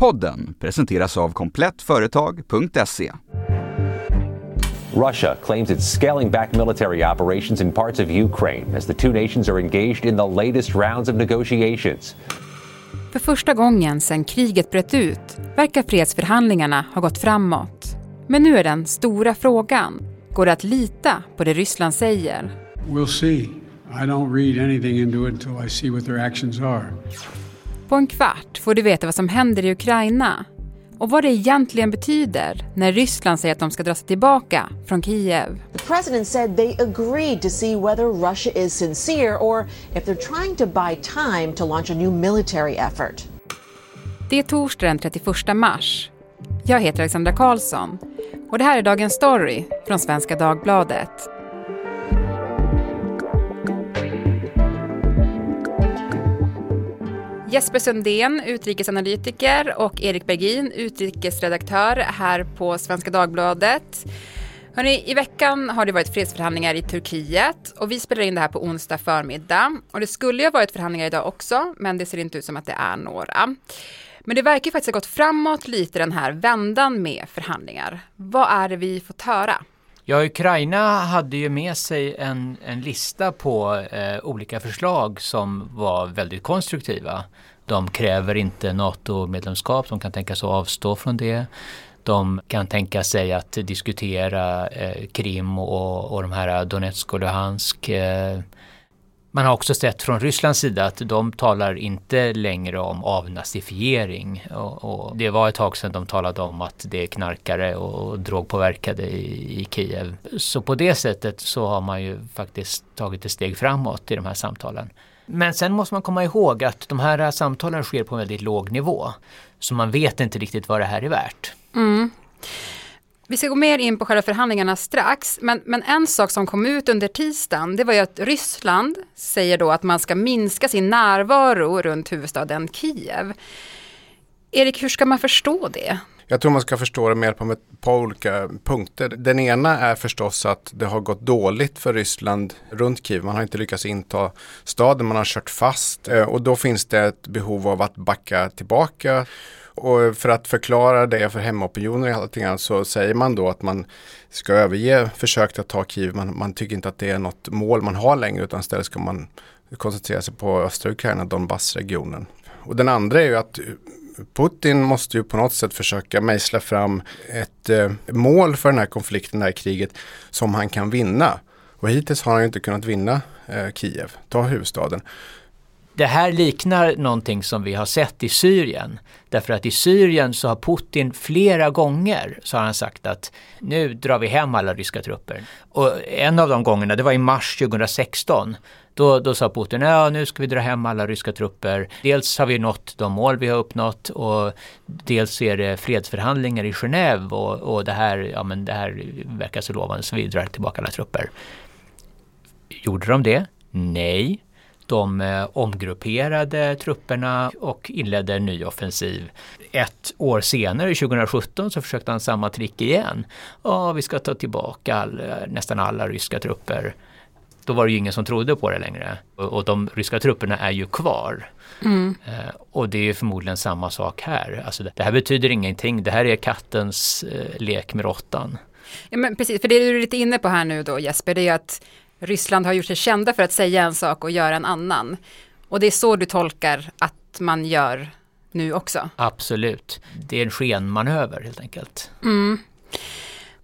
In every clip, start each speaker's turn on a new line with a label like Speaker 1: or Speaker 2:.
Speaker 1: Podden presenteras av komplettföretag.se.
Speaker 2: Russia claims it's scaling back military operations in parts of Ukraine as the two nations are engaged in the latest rounds of negotiations.
Speaker 3: För första gången sedan kriget bröt ut verkar fredsförhandlingarna ha gått framåt. Men nu är den stora frågan. Går det att lita på det Ryssland säger?
Speaker 4: We'll see. I don't read anything into it until I see what their actions are.
Speaker 3: På en kvart får du veta vad som händer i Ukraina och vad det egentligen betyder när Ryssland säger att de ska dra sig tillbaka från Kiev.
Speaker 5: The president said they agreed to see whether Russia is sincere or if they're trying to buy time to launch a new military effort.
Speaker 3: Det är torsdag den 31 mars. Jag heter Alexandra Karlsson och det här är Dagens Story från Svenska Dagbladet. Jesper Sundén, utrikesanalytiker och Erik Bergin, utrikesredaktör här på Svenska Dagbladet. Hörrni, I veckan har det varit fredsförhandlingar i Turkiet och vi spelar in det här på onsdag förmiddag. Och det skulle ju ha varit förhandlingar idag också, men det ser inte ut som att det är några. Men det verkar faktiskt ha gått framåt lite den här vändan med förhandlingar. Vad är det vi fått höra?
Speaker 6: Ja, Ukraina hade ju med sig en, en lista på eh, olika förslag som var väldigt konstruktiva. De kräver inte NATO-medlemskap, de kan tänka sig att avstå från det. De kan tänka sig att diskutera eh, Krim och, och de här Donetsk och Luhansk. Eh, man har också sett från Rysslands sida att de talar inte längre om avnazifiering. Och, och det var ett tag sedan de talade om att det är knarkare och drogpåverkade i, i Kiev. Så på det sättet så har man ju faktiskt tagit ett steg framåt i de här samtalen. Men sen måste man komma ihåg att de här samtalen sker på en väldigt låg nivå. Så man vet inte riktigt vad det här är värt.
Speaker 3: Mm. Vi ska gå mer in på själva förhandlingarna strax, men, men en sak som kom ut under tisdagen, det var ju att Ryssland säger då att man ska minska sin närvaro runt huvudstaden Kiev. Erik, hur ska man förstå det?
Speaker 7: Jag tror man ska förstå det mer på ett par olika punkter. Den ena är förstås att det har gått dåligt för Ryssland runt Kiev. Man har inte lyckats inta staden, man har kört fast eh, och då finns det ett behov av att backa tillbaka och för att förklara det för hemmaopinioner och allting annat så säger man då att man ska överge försöket att ta Kiev. Man, man tycker inte att det är något mål man har längre utan istället ska man koncentrera sig på östra Ukraina, Donbassregionen. Och den andra är ju att Putin måste ju på något sätt försöka mejsla fram ett eh, mål för den här konflikten, det här kriget, som han kan vinna. Och hittills har han ju inte kunnat vinna eh, Kiev, ta huvudstaden.
Speaker 6: Det här liknar någonting som vi har sett i Syrien. Därför att i Syrien så har Putin flera gånger så har han sagt att nu drar vi hem alla ryska trupper. Och en av de gångerna, det var i mars 2016. Då, då sa Putin, ja nu ska vi dra hem alla ryska trupper. Dels har vi nått de mål vi har uppnått och dels är det fredsförhandlingar i Genève och, och det, här, ja, men det här verkar så lovande så vi drar tillbaka alla trupper. Gjorde de det? Nej. De eh, omgrupperade trupperna och inledde en ny offensiv. Ett år senare, 2017, så försökte han samma trick igen. Ja, vi ska ta tillbaka all, nästan alla ryska trupper. Då var det ju ingen som trodde på det längre. Och, de ryska trupperna är ju kvar. Mm. Eh, och det är förmodligen samma sak här. Alltså det, här betyder ingenting. Det här är kattens eh, lek med råttan.
Speaker 3: Ja, men precis, för det du är lite inne på här nu då Jesper, det är att Ryssland har gjort sig kända för att säga en sak och göra en annan. Och det är så du tolkar att man gör nu också?
Speaker 6: Absolut. Det är en skenmanöver helt enkelt.
Speaker 3: Mm.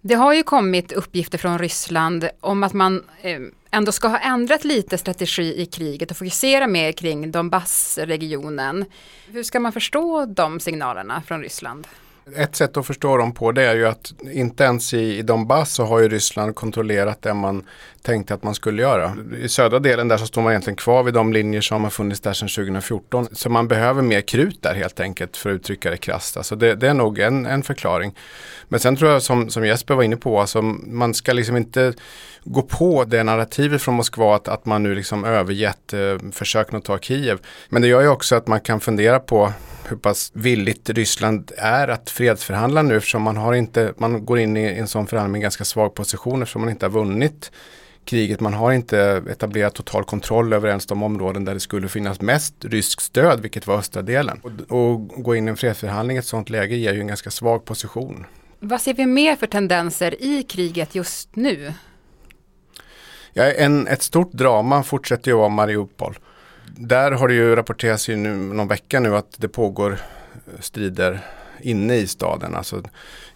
Speaker 3: Det har ju kommit uppgifter från Ryssland om att man eh, ändå ska ha ändrat lite strategi i kriget och fokusera mer kring Donbassregionen. Hur ska man förstå de signalerna från Ryssland?
Speaker 7: Ett sätt att förstå dem på det är ju att inte ens i, i Donbass så har ju Ryssland kontrollerat det man tänkte att man skulle göra. I södra delen där så står man egentligen kvar vid de linjer som har funnits där sedan 2014. Så man behöver mer krut där helt enkelt för att uttrycka det krasst. Alltså det, det är nog en, en förklaring. Men sen tror jag som, som Jesper var inne på, alltså man ska liksom inte gå på det narrativet från Moskva att, att man nu liksom övergett eh, försöken att ta Kiev. Men det gör ju också att man kan fundera på hur pass villigt Ryssland är att fredsförhandla nu eftersom man, har inte, man går in i en sån förhandling med ganska svag position eftersom man inte har vunnit kriget. Man har inte etablerat total kontroll över ens de områden där det skulle finnas mest rysk stöd, vilket var östra delen. Och, och gå in i en fredsförhandling i ett sådant läge ger ju en ganska svag position.
Speaker 3: Vad ser vi mer för tendenser i kriget just nu?
Speaker 7: Ja, en, ett stort drama fortsätter ju vara Mariupol. Där har det ju rapporterats i nu, någon vecka nu att det pågår strider inne i staden. Alltså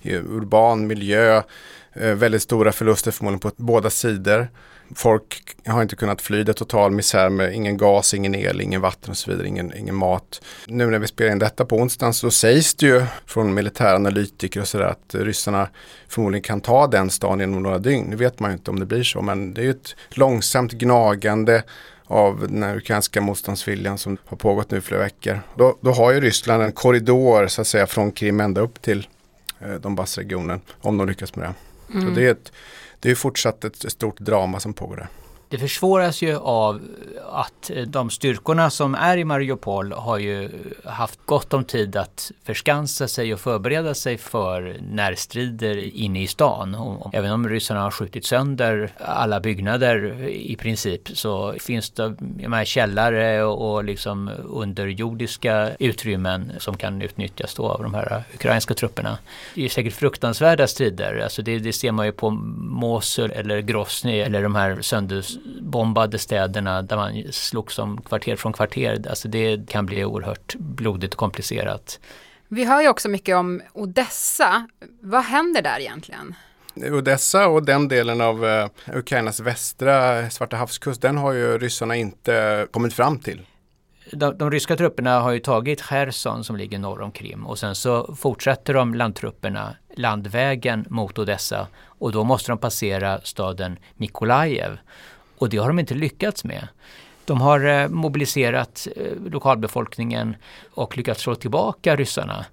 Speaker 7: i urban miljö, eh, Eh, väldigt stora förluster förmodligen på båda sidor. Folk har inte kunnat fly, det är total misär med ingen gas, ingen el, ingen vatten och så vidare, ingen, ingen mat. Nu när vi spelar in detta på onsdagen så sägs det ju från militäranalytiker och sådär att ryssarna förmodligen kan ta den staden inom några dygn. Nu vet man ju inte om det blir så men det är ju ett långsamt gnagande av den ukrainska motståndsviljan som har pågått nu i flera veckor. Då, då har ju Ryssland en korridor så att säga från Krim ända upp till eh, Donbassregionen om de lyckas med det. Mm. Det är, ett, det är fortsatt ett stort drama som pågår där.
Speaker 6: Det försvåras ju av att eh, de styrkorna som är i Mariupol har ju haft gott om tid att förskansa sig och förbereda sig för närstrider inne i stan. Och även om ryssarna har skjutit sönder alla byggnader i princip så finns det de här källare och liksom underjordiska utrymmen som kan utnyttjas då av de här ukrainska trupperna. Det är säkert fruktansvärda strider, alltså det, det ser man ju på Mosul eller Grosny eller de här sönder bombade städerna där man slogs som kvarter från kvarter. Alltså det kan bli oerhört blodigt och komplicerat.
Speaker 3: Vi hör ju också mycket om Odessa. Vad händer där egentligen?
Speaker 7: Odessa och den delen av uh, Ukrainas västra Svarta havskust, den har ju ryssarna inte kommit fram till.
Speaker 6: De, de, ryska trupperna har ju tagit Cherson som ligger norr om Krim och sen så fortsätter de landtrupperna landvägen mot Odessa och då måste de passera staden Mikolajev. Och det har de inte lyckats med. De har eh, mobiliserat eh, lokalbefolkningen och lyckats slå tillbaka ryssarna.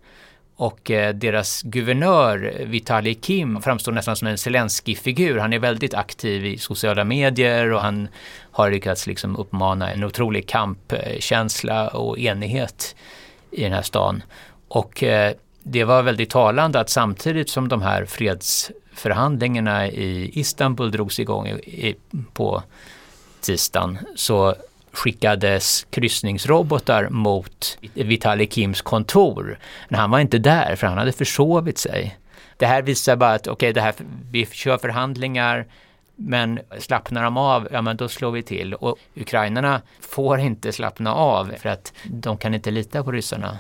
Speaker 6: Och eh, deras guvernör Vitalij Kim framstår nästan som en Zelensky-figur. Han är väldigt aktiv i sociala medier och han har lyckats liksom uppmana en otrolig kampkänsla och enighet i den här stan. Och det var väldigt talande att samtidigt som de här freds förhandlingarna i Istanbul drogs igång i, på tisdagen så skickades kryssningsrobotar mot Vitali Kims kontor. Men han var inte där för han hade försovit sig. Det här visar bara att okej, okay, vi kör förhandlingar men slappnar de av, ja men då slår vi till. Och ukrainarna får inte slappna av för att de kan inte lita på ryssarna.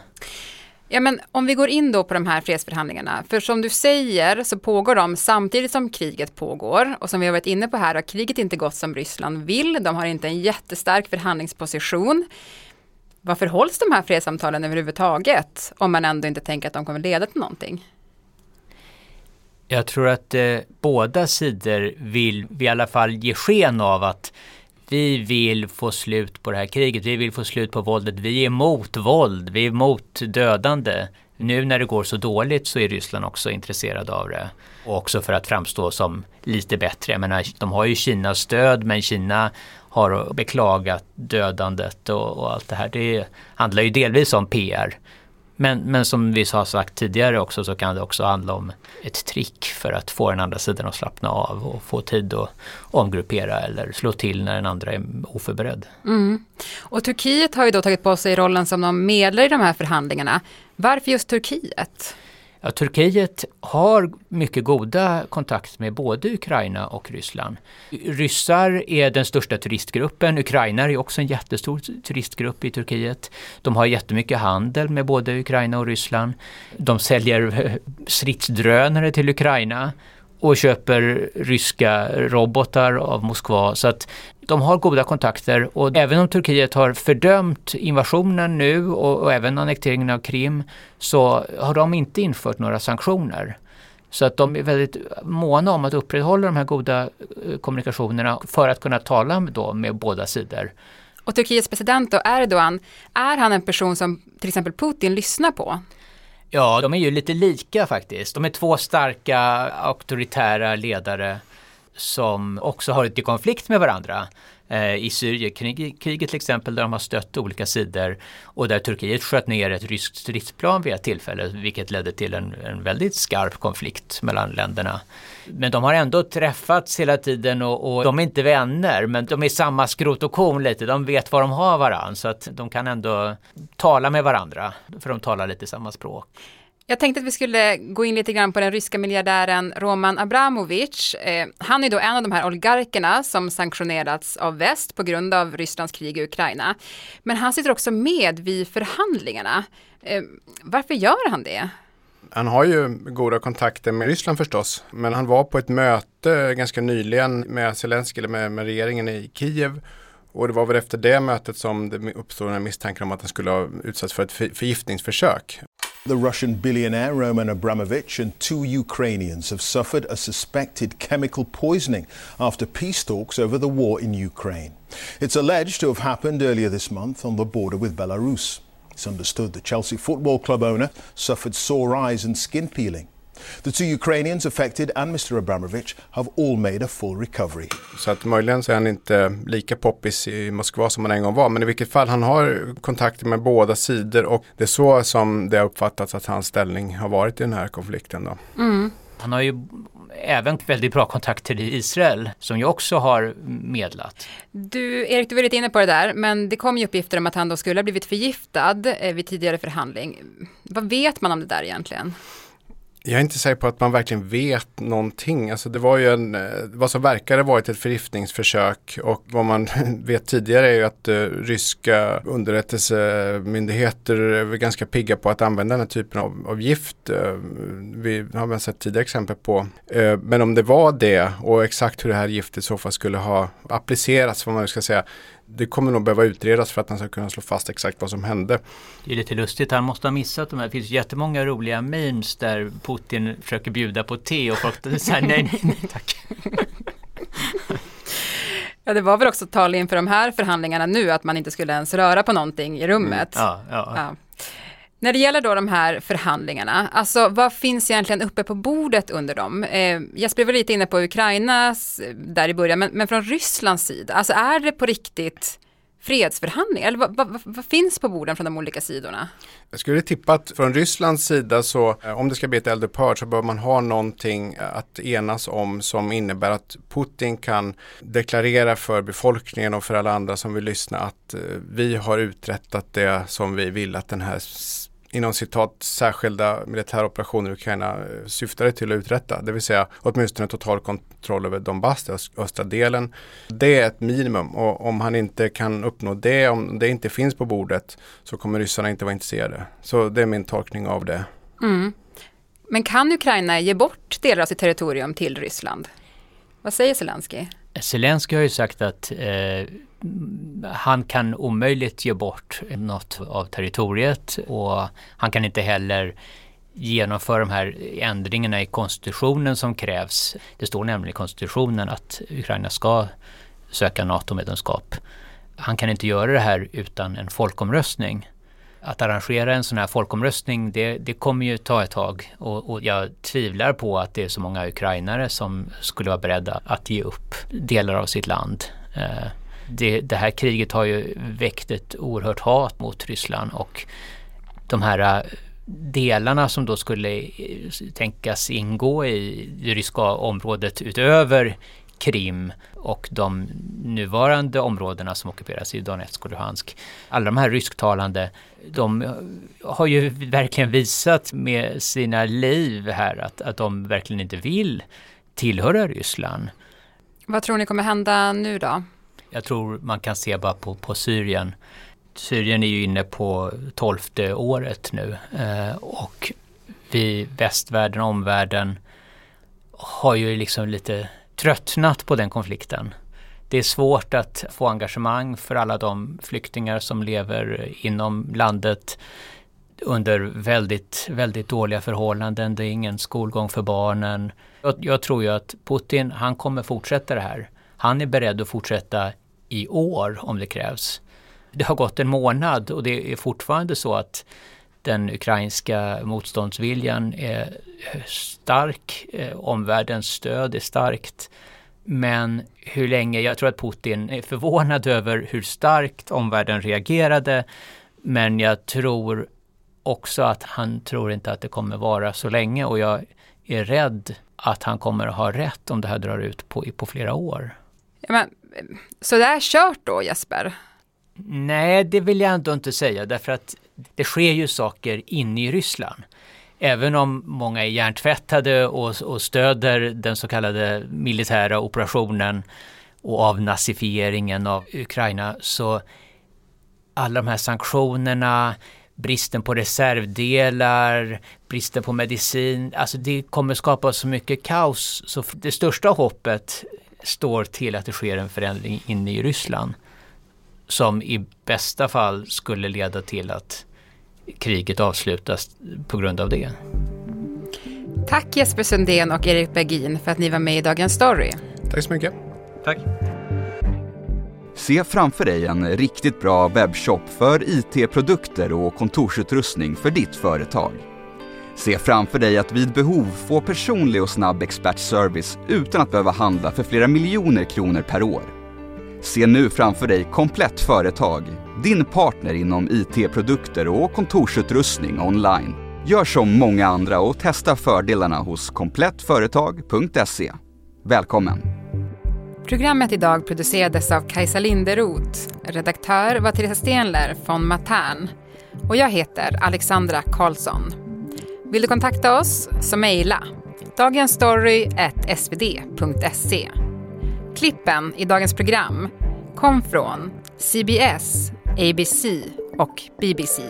Speaker 3: Ja, men om vi går in då på de här fredsförhandlingarna, för som du säger så pågår de samtidigt som kriget pågår och som vi har varit inne på här har kriget inte gått som Ryssland vill. De har inte en jättestark förhandlingsposition. Varför hålls de här fredssamtalen överhuvudtaget om man ändå inte tänker att de kommer leda till någonting?
Speaker 6: Jag tror att eh, båda sidor vill i alla fall ge sken av att vi vill få slut på det här kriget, vi vill få slut på våldet, vi är emot våld, vi är emot dödande. Nu när det går så dåligt så är Ryssland också intresserad av det. Och också för att framstå som lite bättre. Jag menar, de har ju Kinas stöd men Kina har beklagat dödandet och, och allt det här. Det handlar ju delvis om PR. Men, men som vi har sagt tidigare också så kan det också handla om ett trick för att få den andra sidan att slappna av och få tid att omgruppera eller slå till när den andra är oförberedd.
Speaker 3: Mm. Och Turkiet har ju då tagit på sig rollen som de medlare i de här förhandlingarna. Varför just Turkiet?
Speaker 6: Ja, Turkiet har mycket goda kontakter med både Ukraina och Ryssland. Ryssar är den största turistgruppen, Ukraina är också en jättestor turistgrupp i Turkiet. De har jättemycket handel med både Ukraina och Ryssland. De säljer eh, stridsdrönare till Ukraina och köper ryska robotar av Moskva. Så att de har goda kontakter och även om Turkiet har fördömt invasionen nu och, och även annekteringen av Krim så har de inte infört några sanktioner. Så att de är väldigt måna om att upprätthålla de här goda eh, kommunikationerna för att kunna tala med, då, med båda sidor.
Speaker 3: Och Turkiets president då, Erdogan, är han en person som till exempel Putin lyssnar på?
Speaker 6: Ja, de är ju lite lika faktiskt. De är två starka auktoritära ledare som också har varit i konflikt med varandra. eh, i Syrienkriget till exempel där de har stött olika sidor och där Turkiet sköt ner ett ryskt stridsplan vid ett tillfälle vilket ledde till en, en väldigt skarp konflikt mellan länderna. Men de har ändå träffats hela tiden och, och de är inte vänner men de är samma skrot och korn lite. De vet var de har varandra så att de kan ändå tala med varandra för de talar lite samma språk.
Speaker 3: Jag tänkte att vi skulle gå in lite grann på den ryska miljardären Roman Abramovich. Eh, han är då en av de här oligarkerna som sanktionerats av väst på grund av Rysslands krig i Ukraina. Men han sitter också med vid förhandlingarna. Eh, varför gör han det?
Speaker 7: Han har ju goda kontakter med Ryssland förstås, men han var på ett möte ganska nyligen med Zelenskyj, eller med, med regeringen i Kiev och det var väl efter det mötet som det uppstod en misstanke om att han skulle ha utsatts för ett förgiftningsförsök.
Speaker 8: The Russian billionaire Roman Abramovich and two Ukrainians have suffered a suspected chemical poisoning after peace talks over the war in Ukraine. It's alleged to have happened earlier this month on the border with Belarus. It's understood the Chelsea Football Club owner suffered sore eyes and skin peeling. The two Ukrainians affected and Mr Abramovich have all made a full recovery.
Speaker 7: Så att möjligen så är han inte lika poppis i Moskva som han en gång var. Men i vilket fall han har kontakter med båda sidor och det är så som det har uppfattats att hans ställning har varit i den här konflikten. Då.
Speaker 6: Mm. Han har ju även väldigt bra kontakter i Israel som ju också har medlat.
Speaker 3: Du, Erik, du var lite inne på det där, men det kom ju uppgifter om att han då skulle ha blivit förgiftad eh, vid tidigare förhandling. Vad vet man om det där egentligen?
Speaker 7: Jag är inte säker på att man verkligen vet någonting. Alltså det var ju en, eh, vad som verkade varit ett förgiftningsförsök och vad man vet tidigare är ju att eh, ryska underrättelsemyndigheter är ganska pigga på att använda den här typen av, av gift. Eh, vi har väl sett tidigare exempel på. Men om det var det och exakt hur det här giftet i så fall skulle ha applicerats, vad man nu ska säga, det kommer nog behöva utredas för att man ska kunna slå fast exakt vad som hände.
Speaker 6: Det är lite lustigt, han måste ha missat de här. Det finns jättemånga roliga memes där Putin försöker bjuda på te och folk säger nej, nej, nej tack.
Speaker 3: Ja, det var väl också tal inför de här förhandlingarna nu att man inte skulle ens röra på någonting i rummet.
Speaker 6: Mm, ja, ja. ja.
Speaker 3: När det gäller då de här förhandlingarna, alltså vad finns egentligen uppe på bordet under dem? Eh, Jesper var lite inne på Ukrainas eh, där i början, men, men från Rysslands sida, alltså är det på riktigt fredsförhandlingar? Eller vad, vad, vad, finns på borden från de olika sidorna?
Speaker 7: Jag skulle tippa att från Rysslands sida så eh, om det ska bli ett eldupphör så bör man ha någonting att enas om som innebär att Putin kan deklarera för befolkningen och för alla andra som vill lyssna att eh, vi har uträttat det som vi vill att den här inom citat särskilda militära operationer i Ukraina eh, syftade till att uträtta. Det vill säga åtminstone total kontroll över Donbass, den östra delen. Det är ett minimum och om han inte kan uppnå det, om det inte finns på bordet så kommer ryssarna inte vara intresserade. Så det är min tolkning av det.
Speaker 3: Mm. Men kan Ukraina ge bort delar av sitt territorium till Ryssland? Vad säger Zelensky?
Speaker 6: Zelensky har ju sagt att eh, han kan omöjligt ge bort något av territoriet och han kan inte heller genomföra de här ändringarna i konstitutionen som krävs. Det står nämligen i konstitutionen att Ukraina ska söka NATO-medlemskap. Han kan inte göra det här utan en folkomröstning. Att arrangera en sån här folkomröstning det, det kommer ju ta ett tag och, och, jag tvivlar på att det är så många ukrainare som skulle vara beredda att ge upp delar av sitt land. Eh, det, det här kriget har ju väckt ett oerhört hat mot Ryssland och de här äh, delarna som då skulle eh, tänkas ingå i det ryska området utöver Krim och de nuvarande områdena som ockuperas i Donetsk och Luhansk. Alla de här rysktalande, de eh, har ju verkligen visat med sina liv här att, att de verkligen inte vill tillhöra Ryssland.
Speaker 3: Vad tror ni kommer hända nu då?
Speaker 6: Jag tror man kan se bara på, på Syrien. Syrien är ju inne på tolfte året nu eh, och vi, västvärlden, omvärlden har ju liksom lite tröttnat på den konflikten. Det är svårt att få engagemang för alla de flyktingar som lever inom landet under väldigt, väldigt dåliga förhållanden. Det är ingen skolgång för barnen. Jag, jag tror ju att Putin, han kommer fortsätta det här. Han är beredd att fortsätta i år om det krävs. Det har gått en månad och det är fortfarande så att den ukrainska motståndsviljan är stark, eh, omvärldens stöd är starkt. Men hur länge, jag tror att Putin är förvånad över hur starkt omvärlden reagerade. Men jag tror också att han tror inte att det kommer vara så länge och jag är rädd att han kommer att ha rätt om det här drar ut på, på flera år.
Speaker 3: Ja, men, så det är kört då Jesper?
Speaker 6: Nej, det vill jag ändå inte säga därför att det sker ju saker inne i Ryssland. Även om många är hjärntvättade och, och stöder den så kallade militära operationen och avnazifieringen av Ukraina så alla de här sanktionerna, bristen på reservdelar, bristen på medicin, alltså det kommer skapa så mycket kaos så det största hoppet står till att det sker en förändring inne i Ryssland som i bästa fall skulle leda till att kriget avslutas på grund av det.
Speaker 3: Tack Jesper Sundén och Erik Bergin för att ni var med i Dagens Story.
Speaker 7: Tack så mycket.
Speaker 6: Tack.
Speaker 1: Se framför dig en riktigt bra webbshop för IT-produkter och kontorsutrustning för ditt företag. Se framför dig att vid behov få personlig och snabb expertservice utan att behöva handla för flera miljoner kronor per år. Se nu framför dig Komplett Företag, din partner inom IT-produkter och kontorsutrustning online. Gör som många andra och testa fördelarna hos komplettföretag.se. Välkommen!
Speaker 3: Programmet idag producerades av Kajsa Linderoth. Redaktör var Theresa Stenler från Matern. Och jag heter Alexandra Karlsson. Vill du kontakta oss så mejla dagensstory.svd.se. Klippen i dagens program kom från CBS, ABC och BBC.